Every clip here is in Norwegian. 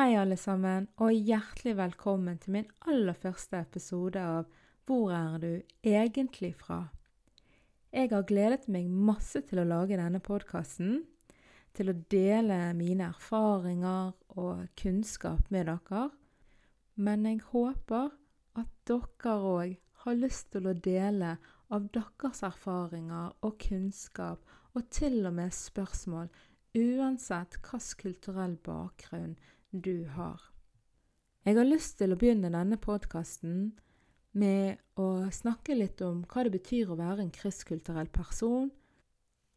Hei, alle sammen, og hjertelig velkommen til min aller første episode av Hvor er du egentlig fra? Jeg har gledet meg masse til å lage denne podkasten, til å dele mine erfaringer og kunnskap med dere. Men jeg håper at dere òg har lyst til å dele av deres erfaringer og kunnskap, og til og med spørsmål, uansett hvilken kulturell bakgrunn du har. Jeg har lyst til å begynne denne podkasten med å snakke litt om hva det betyr å være en kristkulturell person.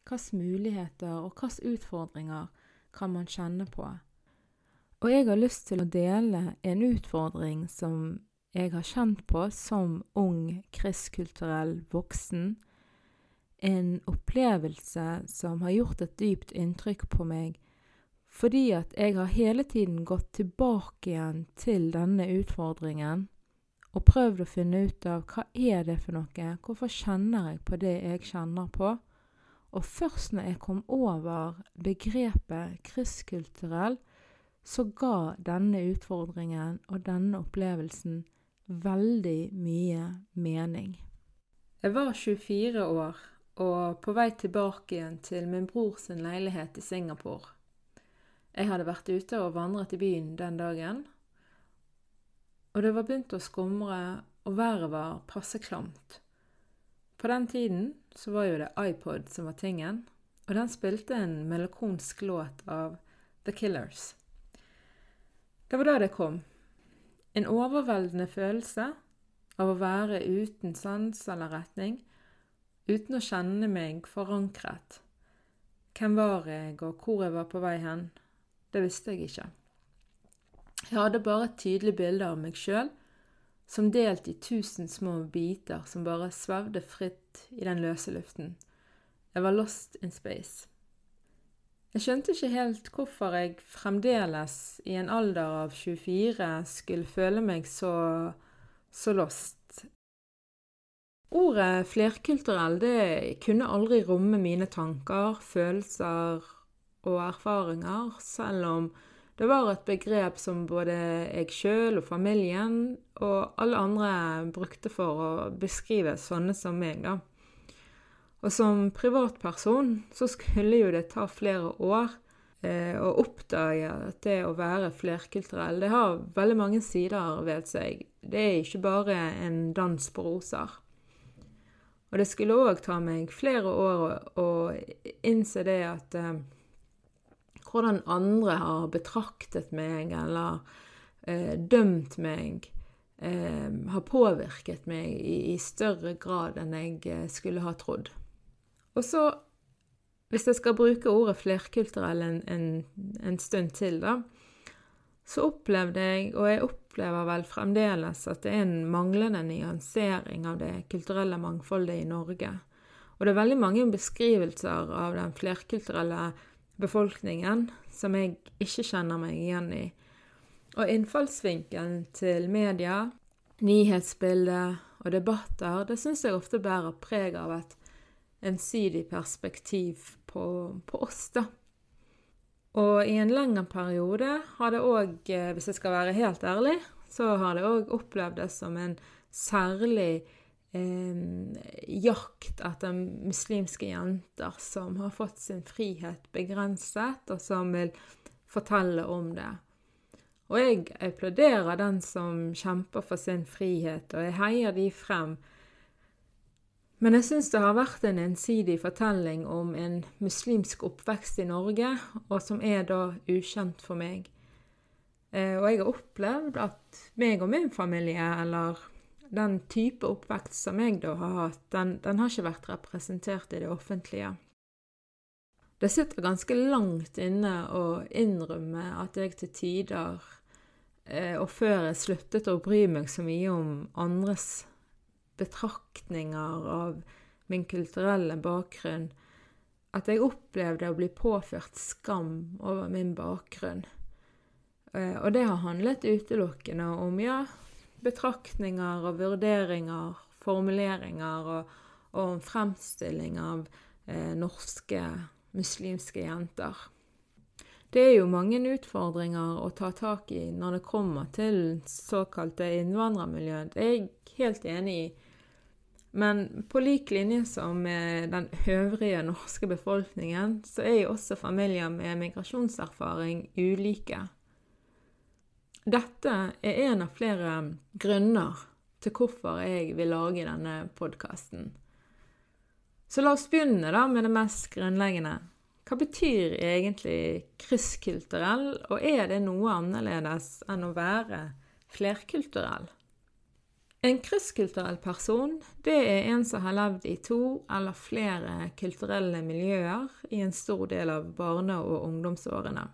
Hvilke muligheter og hvilke utfordringer kan man kjenne på? Og jeg har lyst til å dele en utfordring som jeg har kjent på som ung kristkulturell voksen. En opplevelse som har gjort et dypt inntrykk på meg fordi at jeg har hele tiden gått tilbake igjen til denne utfordringen og prøvd å finne ut av hva er det for noe, hvorfor kjenner jeg på det jeg kjenner på? Og først når jeg kom over begrepet kristkulturell, så ga denne utfordringen og denne opplevelsen veldig mye mening. Jeg var 24 år og på vei tilbake igjen til min brors leilighet i Singapore. Jeg hadde vært ute og vandret i byen den dagen, og det var begynt å skumre, og været var passe klamt. På den tiden så var jo det iPod som var tingen, og den spilte en melankolsk låt av The Killers. Det var da det kom. En overveldende følelse av å være uten sans eller retning, uten å kjenne meg forankret. Hvem var jeg, og hvor jeg var på vei hen? Det visste jeg ikke. Jeg hadde bare et tydelig bilde av meg sjøl, som delt i tusen små biter som bare svevde fritt i den løse luften. Jeg var lost in space. Jeg skjønte ikke helt hvorfor jeg fremdeles, i en alder av 24, skulle føle meg så, så lost. Ordet flerkulturell det kunne aldri romme mine tanker, følelser og erfaringer, selv om det var et begrep som både jeg sjøl og familien og alle andre brukte for å beskrive sånne som meg, da. Og som privatperson så skulle jo det ta flere år eh, å oppdage at det å være flerkulturell, det har veldig mange sider ved seg. Det er ikke bare en dans på roser. Og det skulle òg ta meg flere år å, innse det at eh, hvordan andre har betraktet meg eller eh, dømt meg, eh, har påvirket meg i, i, større grad enn jeg eh, skulle ha trodd. Og så, hvis jeg skal bruke ordet flerkulturell en, en, en stund til, da, så opplevde jeg, og jeg opplever vel fremdeles, at det er en manglende nyansering av det kulturelle mangfoldet i Norge. Og det er veldig mange beskrivelser av den flerkulturelle befolkningen som jeg ikke kjenner meg igjen i. Og innfallsvinkelen til media, nyhetsbildet og debatter, det syns jeg ofte bærer preg av et ensidig perspektiv på, på oss, da. Og i en lengre periode har det òg, eh, hvis jeg skal være helt ærlig, så har det òg opplevdes som en særlig jakt etter muslimske jenter som har fått sin frihet begrenset, og som vil fortelle om det. Og jeg applauderer den som kjemper for sin frihet, og jeg heier de frem. Men jeg syns det har vært en ensidig fortelling om en muslimsk oppvekst i Norge, og som er da ukjent for meg. Eh, og jeg har opplevd at meg og min familie, eller den type oppvekst som jeg da har hatt, den, den har ikke vært representert i det offentlige. Det sitter ganske langt inne å innrømme at jeg til tider, eh, og før jeg sluttet å bry meg så mye om andres betraktninger av min kulturelle bakgrunn, at jeg opplevde å bli påført skam over min bakgrunn. Eh, og det har handlet utelukkende om ja, betraktninger og vurderinger, formuleringer og, og fremstilling av eh, norske muslimske jenter. Det er jo mange utfordringer å ta tak i når det kommer til såkalte innvandrermiljø. Det er jeg helt enig i. Men på lik linje som med den øvrige norske befolkningen, så er jo også familier med migrasjonserfaring ulike. Dette er en av flere grunner til hvorfor jeg vil lage denne podkasten. Så la oss begynne da med det mest grunnleggende. Hva betyr egentlig krysskulturell, og er det noe annerledes enn å være flerkulturell? En krysskulturell person det er en som har levd i to eller flere kulturelle miljøer i en stor del av barne- og ungdomsårene.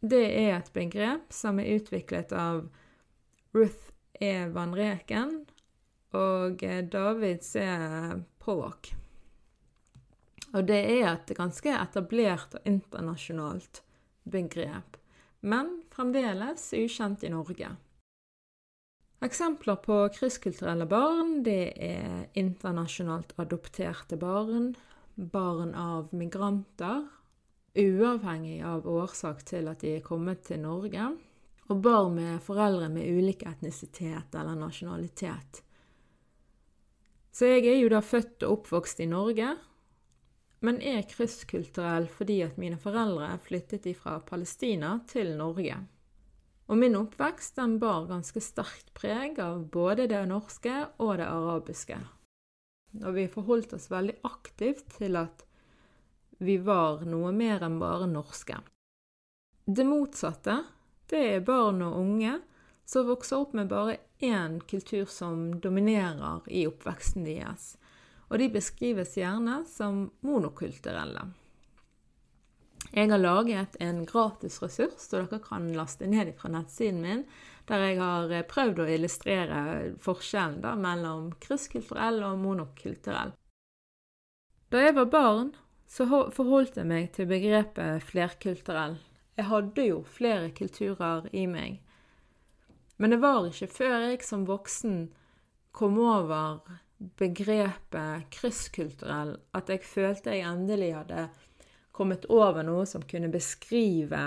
Det er et begrep som er utviklet av Ruth E. van Reken og David C. Pollock. Og det er et ganske etablert og internasjonalt begrep, men fremdeles ukjent i Norge. Eksempler på krysskulturelle barn det er internasjonalt adopterte barn, barn av migranter, uavhengig av årsak til at de er kommet til Norge, og barn med foreldre med ulik etnisitet eller nasjonalitet. Så jeg er jo da født og oppvokst i Norge, men er krysskulturell fordi at mine foreldre flyttet fra Palestina til Norge. Og min oppvekst den bar ganske sterkt preg av både det norske og det arabiske. Og vi forholdt oss veldig aktivt til at vi var noe mer enn bare norske. Det motsatte, det er barn og unge som vokser opp med bare én kultur som dominerer i oppveksten deres. Og de beskrives gjerne som monokulturelle. Jeg har laget en gratis ressurs, som dere kan laste ned fra nettsiden min, der jeg har eh, prøvd å illustrere forskjellen da, mellom krysskulturell og monokulturell. Da jeg var barn, så forholdt jeg meg til begrepet flerkulturell. Jeg hadde jo flere kulturer i meg. Men det var ikke før jeg som voksen kom over begrepet krysskulturell, at jeg følte jeg endelig hadde kommet over noe som kunne beskrive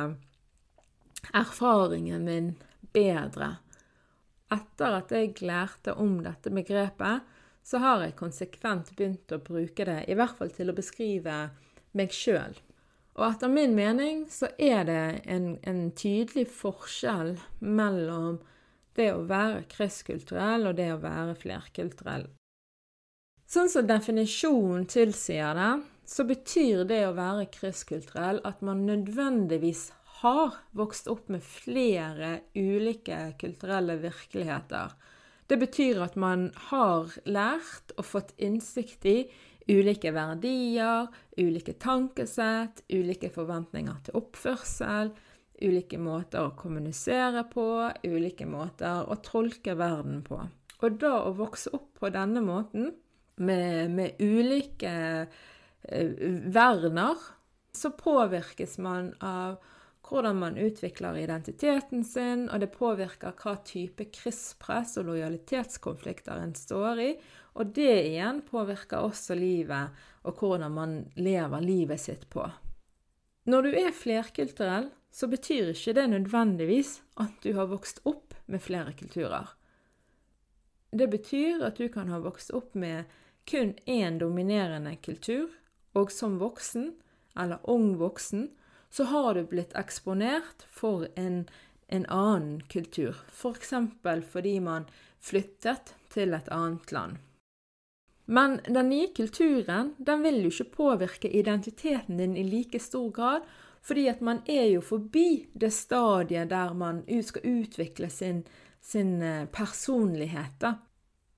erfaringen min bedre. Etter at jeg lærte om dette begrepet, så har jeg konsekvent begynt å bruke det, i hvert fall til å beskrive meg sjøl. Og etter min mening så er det en, en tydelig forskjell mellom det å være krysskulturell og det å være flerkulturell. Sånn som definisjonen tilsier det, så betyr det å være krysskulturell at man nødvendigvis har vokst opp med flere ulike kulturelle virkeligheter. Det betyr at man har lært og fått innsikt i ulike verdier, ulike tankesett, ulike forventninger til oppførsel, ulike måter å kommunisere på, ulike måter å tolke verden på. Og da å vokse opp på denne måten, med, med ulike Eh, verner, så påvirkes man av hvordan man utvikler identiteten sin, og det påvirker hva type krysspress og lojalitetskonflikter en står i. Og det igjen påvirker også livet og hvordan man lever livet sitt på. Når du er flerkulturell, så betyr ikke det nødvendigvis at du har vokst opp med flere kulturer. Det betyr at du kan ha vokst opp med kun én dominerende kultur, og som voksen, eller ung voksen, så har du blitt eksponert for en, en annen kultur. F.eks. For fordi man flyttet til et annet land. Men den nye kulturen den vil jo ikke påvirke identiteten din i like stor grad, Fordi at man er jo forbi det stadiet der man skal utvikle sin, sin eh, personlighet. Da.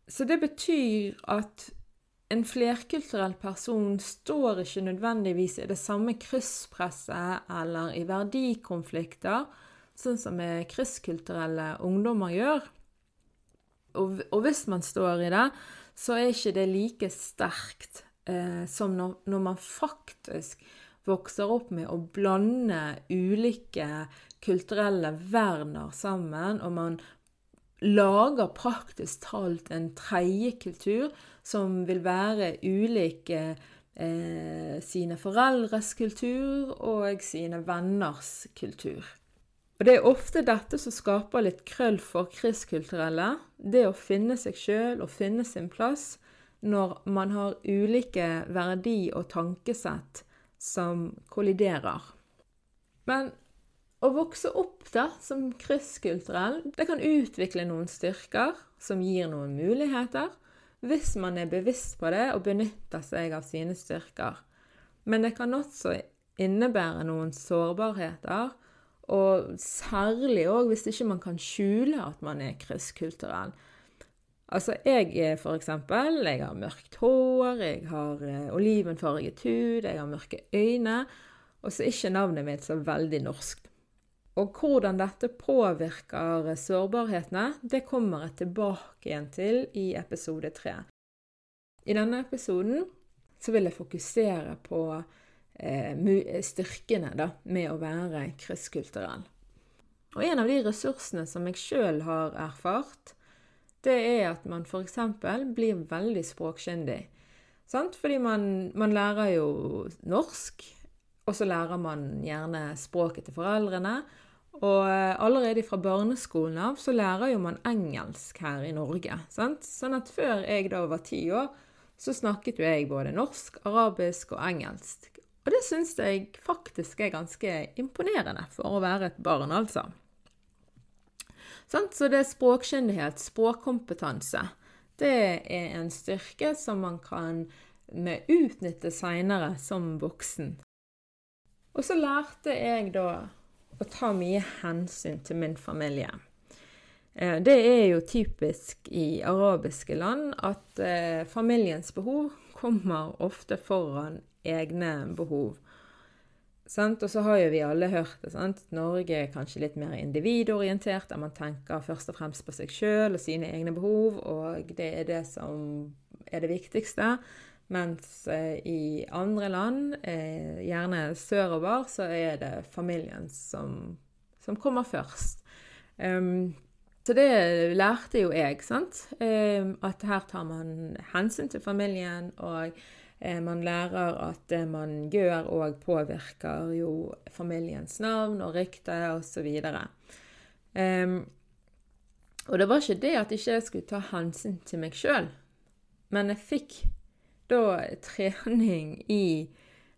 Så det betyr at en flerkulturell person står ikke nødvendigvis i det samme krysspresset eller i verdikonflikter, sånn som krysskulturelle ungdommer gjør. Og, og, hvis man står i det, så er ikke det like sterkt eh, som når, når, man faktisk vokser opp med å blande ulike kulturelle verdener sammen, og man lager praktisk talt en tredje kultur som vil være ulik eh, sine foreldres kultur og sine venners kultur. Og Det er ofte dette som skaper litt krøll for kristkulturelle. Det å finne seg sjøl og finne sin plass når man har ulike verdi- og tankesett som kolliderer. Men å vokse opp da, som krysskulturell det kan utvikle noen styrker som gir noen muligheter, hvis man er bevisst på det og benytter seg av sine styrker. Men det kan også innebære noen sårbarheter, og særlig òg hvis ikke man kan skjule at man er krysskulturell. Altså, jeg er for eksempel Jeg har mørkt hår, jeg har eh, olivenfarget hud, jeg har mørke øyne. Og så er ikke navnet mitt så veldig norsk. Og hvordan dette påvirker sårbarhetene, det kommer jeg tilbake igjen til i episode tre. I denne episoden så vil jeg fokusere på eh, styrkene da, med å være krysskulturell. Og en av de ressursene som jeg sjøl har erfart, det er at man f.eks. blir veldig språkkyndig. Fordi man, man lærer jo norsk, og så lærer man gjerne språket til foreldrene. Og eh, allerede fra barneskolen av så lærer jo man engelsk her i Norge. Sant? Sånn at før jeg da var ti år, så snakket jo jeg både norsk, arabisk og engelsk. Og det syns jeg faktisk er ganske imponerende for å være et barn, altså. Sånn? Så det er språkkyndighet, språkkompetanse. Det er en styrke som man kan utnytte seinere som voksen. Og så lærte jeg da å ta mye hensyn til min familie. Eh, det er jo typisk i arabiske land at eh, familiens behov kommer ofte foran egne behov. Og så har jo vi alle hørt det. Norge er kanskje litt mer individorientert, der man tenker først og fremst på seg sjøl og sine egne behov, og det er det som er det viktigste. Mens eh, i andre land, eh, gjerne sørover, så er det familien som, som kommer først. Um, så det lærte jo jeg, sant. Um, at her tar man hensyn til familien, og eh, man lærer at det man gjør òg påvirker jo familiens navn og rykte osv. Um, og det var ikke det at jeg ikke skulle ta hensyn til meg sjøl, men jeg fikk da trening i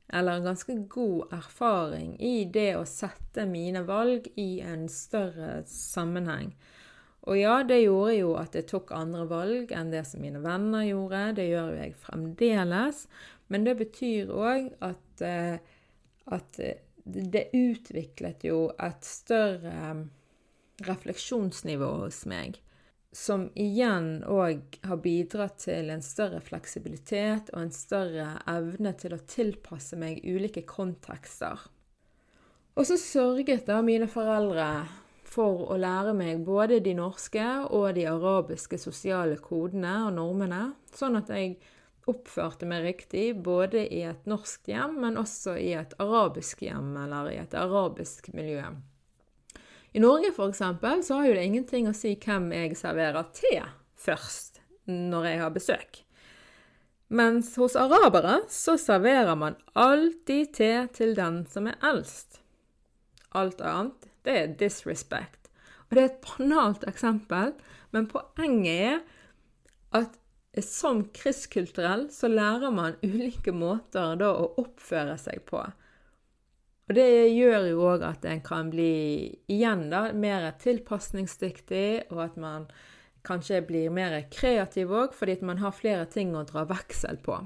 Eller ganske god erfaring i det å sette mine valg i en større sammenheng. Og ja, det gjorde jo at jeg tok andre valg enn det som mine venner gjorde. Det gjør jo jeg fremdeles. Men det betyr òg at, eh, at det utviklet jo et større refleksjonsnivå hos meg som igjen òg har bidratt til en større fleksibilitet og en større evne til å tilpasse meg ulike kontekster. Og så sørget da mine foreldre for å lære meg både de norske og de arabiske sosiale kodene og normene, sånn at jeg oppførte meg riktig både i et norsk hjem, men også i et arabisk hjem eller i et arabisk miljø. I Norge f.eks. så har jo det ingenting å si hvem jeg serverer te først når jeg har besøk. Mens hos arabere så serverer man alltid te til den som er eldst. Alt annet, det er disrespect. Og det er et banalt eksempel, men poenget er at som kristkulturell så lærer man ulike måter å oppføre seg på. Og det gjør jo òg at en kan bli igjen da, mer tilpasningsdyktig, og at man kanskje blir mer kreativ òg, fordi at man har flere ting å dra veksel på.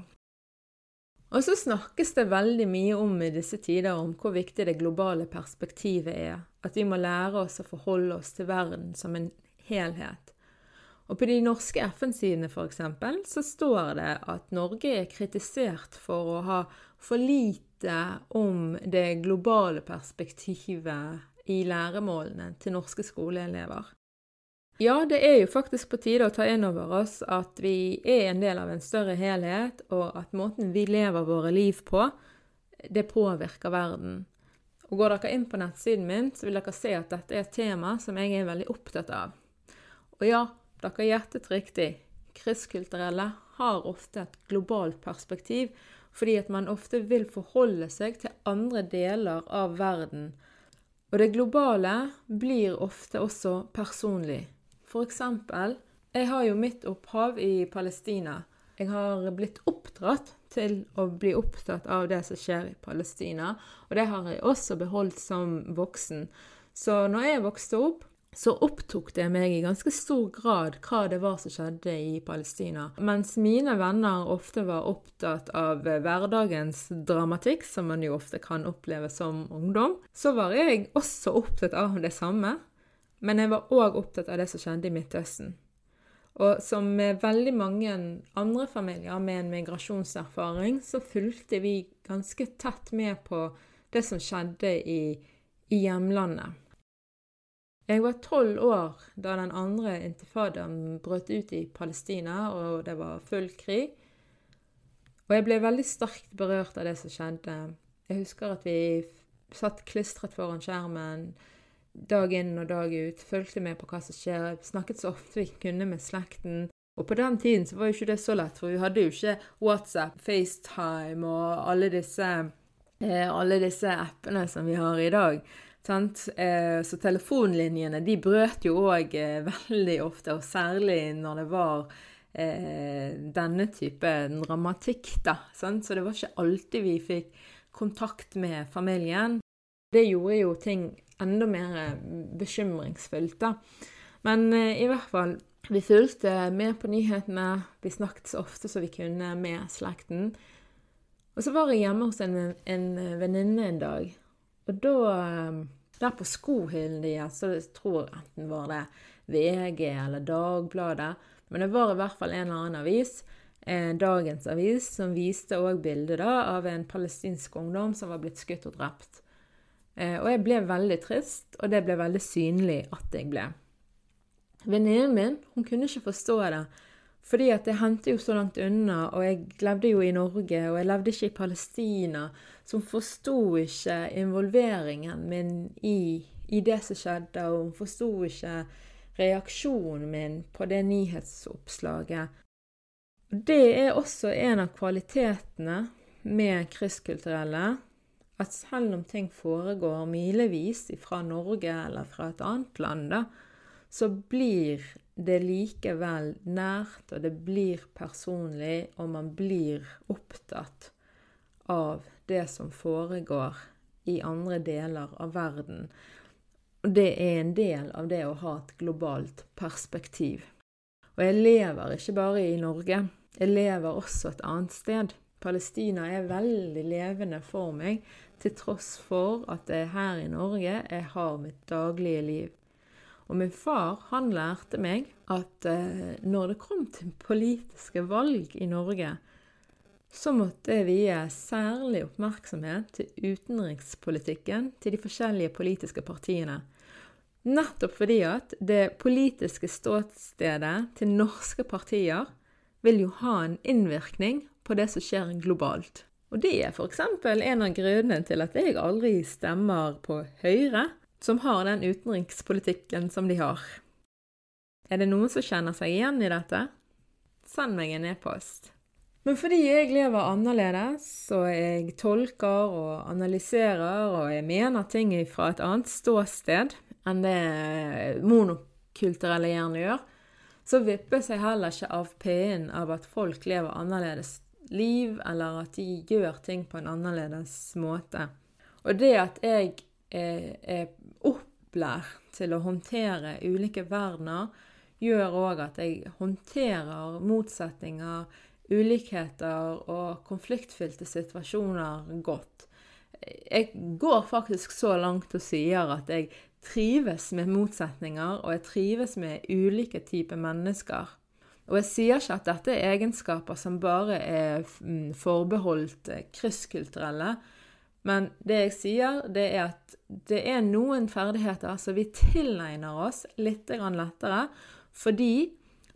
Og så snakkes det veldig mye om i disse tider om hvor viktig det globale perspektivet er. At vi må lære oss å forholde oss til verden som en helhet. Og på de norske FN-sidene f.eks. så står det at Norge er kritisert for å ha for lite om det globale perspektivet i læremålene til norske skoleelever. Ja, det er jo faktisk på tide å ta inn over oss at vi er en del av en større helhet, og at måten vi lever våre liv på, det påvirker verden. Og Går dere inn på nettsiden min, så vil dere se at dette er et tema som jeg er veldig opptatt av. Og ja, dere gjettet riktig. Kristkulturelle har ofte et globalt perspektiv, fordi at man ofte vil forholde seg til andre deler av verden. Og det globale blir ofte også personlig. For eksempel, jeg har jo mitt opphav i Palestina. Jeg har blitt oppdratt til å bli opptatt av det som skjer i Palestina, og det har jeg også beholdt som voksen. Så når jeg vokste opp, så opptok det meg i ganske stor grad hva det var som skjedde i Palestina. Mens mine venner ofte var opptatt av hverdagens dramatikk, som man jo ofte kan oppleve som ungdom, så var jeg også opptatt av det samme. Men jeg var òg opptatt av det som skjedde i Midtøsten. Og som med veldig mange andre familier med en migrasjonserfaring, så fulgte vi ganske tett med på det som skjedde i, i hjemlandet. Jeg var tolv år da den andre intifadaen brøt ut i Palestina, og det var full krig. Og jeg ble veldig sterkt berørt av det som skjedde. Jeg husker at vi satt klistret foran skjermen dag inn og dag ut, fulgte med på hva som skjer, snakket så ofte vi kunne med slekten. Og på den tiden så var jo ikke det så lett, for vi hadde jo ikke WhatsApp, FaceTime og alle disse, eh, alle disse appene som vi har i dag. Eh, så telefonlinjene de brøt jo òg eh, veldig ofte, og særlig når det var eh, denne type dramatikk, da. Sant? Så det var ikke alltid vi fikk kontakt med familien. Det gjorde jo ting enda mer bekymringsfullt, da. Men i hvert fall Vi fulgte med på nyhetene. Vi snakket så ofte som vi kunne med slekten. Og så var jeg hjemme hos en, en venninne en dag. Og da Der på skohyllen deres, så jeg tror enten var det VG eller Dagbladet, men det var i hvert fall en eller annen avis dagens avis, som viste òg bilde av en palestinsk ungdom som var blitt skutt og drept. Eh, og jeg ble veldig trist, og det ble veldig synlig at jeg ble. Venninnen min hun kunne ikke forstå det, fordi at jeg hendte jo så langt unna, og jeg levde jo i Norge, og jeg levde ikke i Palestina, som forsto ikke involveringen min i, i det som skjedde, og hun forsto ikke reaksjonen min på det nyhetsoppslaget. Det er også en av kvalitetene med kristkulturelle, at selv om ting foregår milevis fra Norge eller fra et annet land, da, så blir det er likevel nært, og det blir personlig, og man blir opptatt av det som foregår i andre deler av verden. Og det er en del av det å ha et globalt perspektiv. Og jeg lever ikke bare i Norge, jeg lever også et annet sted. Palestina er veldig levende for meg, til tross for at det er her i Norge jeg har mitt daglige liv. Og min far han lærte meg at eh, når det kom til politiske valg i Norge, så måtte jeg vie særlig oppmerksomhet til utenrikspolitikken til de forskjellige politiske partiene. Nettopp fordi at det politiske ståstedet til norske partier vil jo ha en innvirkning på det som skjer globalt. Og det er f.eks. en av grunnene til at jeg aldri stemmer på Høyre, som har den utenrikspolitikken som de har. Er det noen som kjenner seg igjen i dette? Send meg en e-post. Men fordi jeg lever annerledes, og jeg tolker og analyserer og jeg mener ting fra et annet ståsted enn det monokulturelle gjerne gjør, så vippes jeg heller ikke av P-en av at folk lever annerledes liv, eller at de gjør ting på en annerledes måte. Og det at jeg er, opplært til å håndtere ulike verdener, gjør òg at jeg håndterer motsetninger, ulikheter og konfliktfylte situasjoner godt. Jeg går faktisk så langt og sier at jeg trives med motsetninger, og jeg trives med ulike typer mennesker. Og jeg sier ikke at dette er egenskaper som bare er mm, forbeholdt eh, krysskulturelle, men det jeg sier, det er at det er noen ferdigheter som vi tilegner oss litt lettere, fordi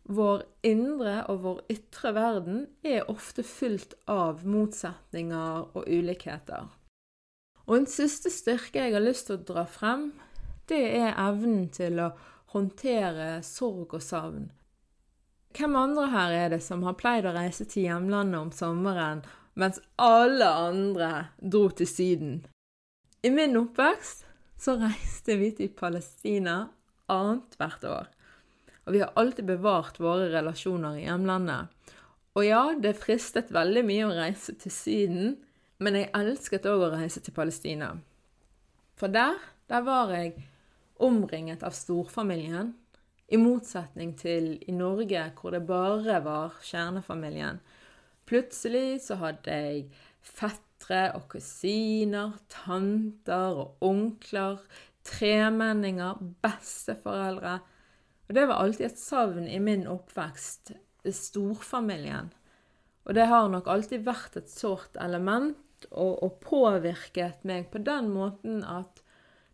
vår indre og vår ytre verden er ofte fylt av motsetninger og ulikheter. Og en siste styrke jeg har lyst til å dra frem, det er evnen til å håndtere sorg og savn. Hvem andre her er det som har pleid å reise til hjemlandet om sommeren mens alle andre dro til Syden. I min oppvekst så reiste vi til Palestina annethvert år. Og vi har alltid bevart våre relasjoner i hjemlandet. Og ja, det fristet veldig mye å reise til Syden, men jeg elsket òg å reise til Palestina. For der, der var jeg omringet av storfamilien, i motsetning til i Norge, hvor det bare var kjernefamilien. Plutselig så hadde jeg fettere og kusiner, tanter og onkler, tremenninger, besteforeldre. Og det var alltid et savn i min oppvekst, storfamilien. Og det har nok alltid vært et sårt element og, og påvirket meg på den måten at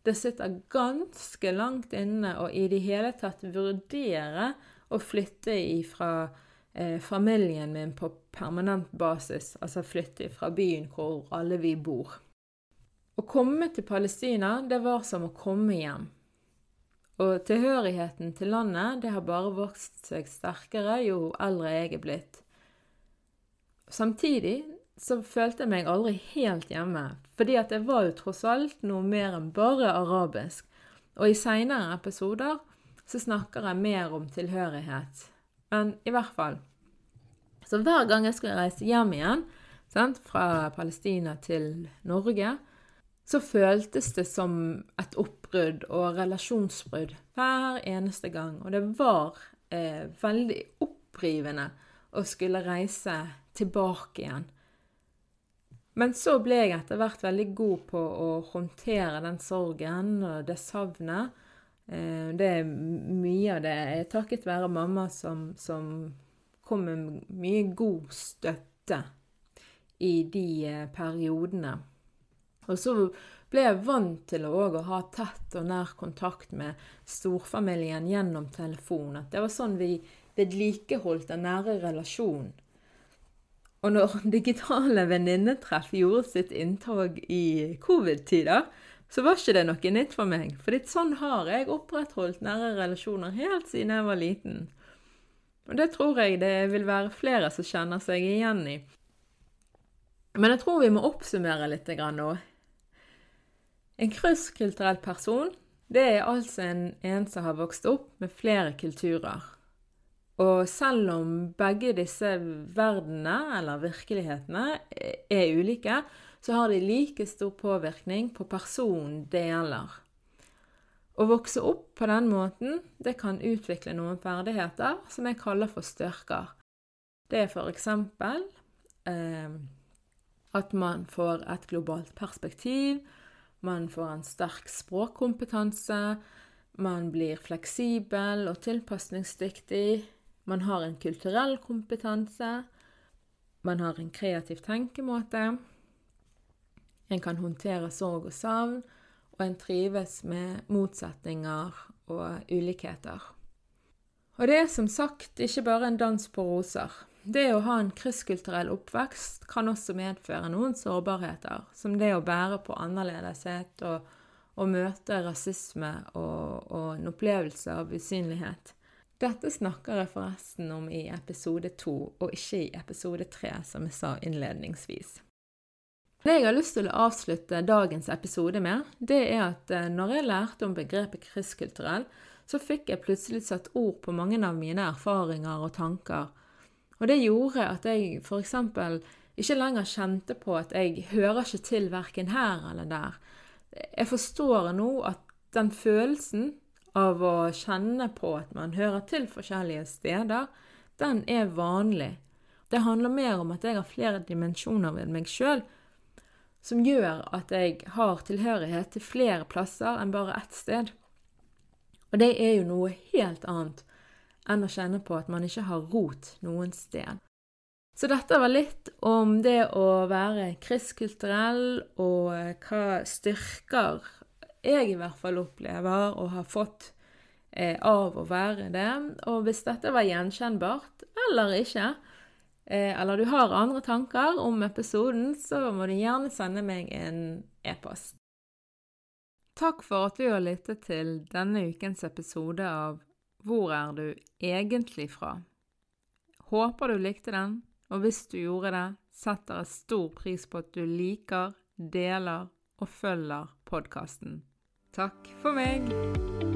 det sitter ganske langt inne å i det hele tatt vurdere å flytte ifra eh, familien min på permanent basis, altså flytte fra byen hvor alle vi bor. Å komme til Palestina, det var som å komme hjem. Og tilhørigheten til landet, det har bare vokst seg sterkere jo eldre jeg er blitt. Samtidig så følte jeg meg aldri helt hjemme, fordi at jeg var jo tross alt noe mer enn bare arabisk. Og i seinere episoder så snakker jeg mer om tilhørighet. Men i hvert fall. Så hver gang jeg skulle reise hjem igjen sant, fra Palestina til Norge, så føltes det som et oppbrudd og relasjonsbrudd hver eneste gang. Og det var eh, veldig opprivende å skulle reise tilbake igjen. Men så ble jeg etter hvert veldig god på å håndtere den sorgen og det savnet. Eh, det er mye av det er takket være mamma som, som kom med mye god støtte i de eh, periodene. Og så ble jeg vant til å ha tett og nær kontakt med storfamilien gjennom telefon. At det var sånn vi vedlikeholdt den nære relasjonen. Og når digitale venninnetreff gjorde sitt inntog i covid-tider, så var ikke det noe nytt for meg. For sånn har jeg opprettholdt nære relasjoner helt siden jeg var liten. Og det tror jeg det vil være flere som kjenner seg igjen i. Men jeg tror vi må oppsummere litt nå. En krysskulturell person det er altså en, en som har vokst opp med flere kulturer. Og selv om begge disse verdenene, eller virkelighetene, er ulike, så har de like stor påvirkning på personen det. Å vokse opp på den måten, det kan utvikle noen ferdigheter som jeg kaller for styrker. Det er f.eks. Eh, at man får et globalt perspektiv, man får en sterk språkkompetanse, man blir fleksibel og tilpasningsdyktig, man har en kulturell kompetanse, man har en kreativ tenkemåte, en kan håndtere sorg og savn, og en trives med motsetninger og ulikheter. Og det er som sagt ikke bare en dans på roser. Det å ha en krysskulturell oppvekst kan også medføre noen sårbarheter, som det å bære på annerledeshet og, og møte rasisme og, og en opplevelse av usynlighet. Dette snakker jeg forresten om i episode to, og ikke i episode tre, som jeg sa innledningsvis. Det jeg har lyst til å avslutte dagens episode med, det er at eh, når jeg lærte om begrepet krysskulturell, så fikk jeg plutselig satt ord på mange av mine erfaringer og tanker. Og det gjorde at jeg f.eks. ikke lenger kjente på at jeg hører ikke til verken her eller der. Jeg forstår nå at den følelsen av å kjenne på at man hører til forskjellige steder, den er vanlig. Det handler mer om at jeg har flere dimensjoner ved meg sjøl som gjør at jeg har tilhørighet til flere plasser enn bare ett sted. Og det er jo noe helt annet enn å kjenne på at man ikke har rot noen sted. Så dette var litt om det å være kristkulturell, og hva styrker jeg i hvert fall opplever og har fått eh, av å være det. Og hvis dette var gjenkjennbart eller ikke, eh, eller du har andre tanker om episoden, så må du gjerne sende meg en e-post. Takk for at du har lyttet til denne ukens episode av Hvor er du egentlig fra? Håper du likte den. Og hvis du gjorde det, setter jeg stor pris på at du liker, deler og følger podkasten. Takk for meg!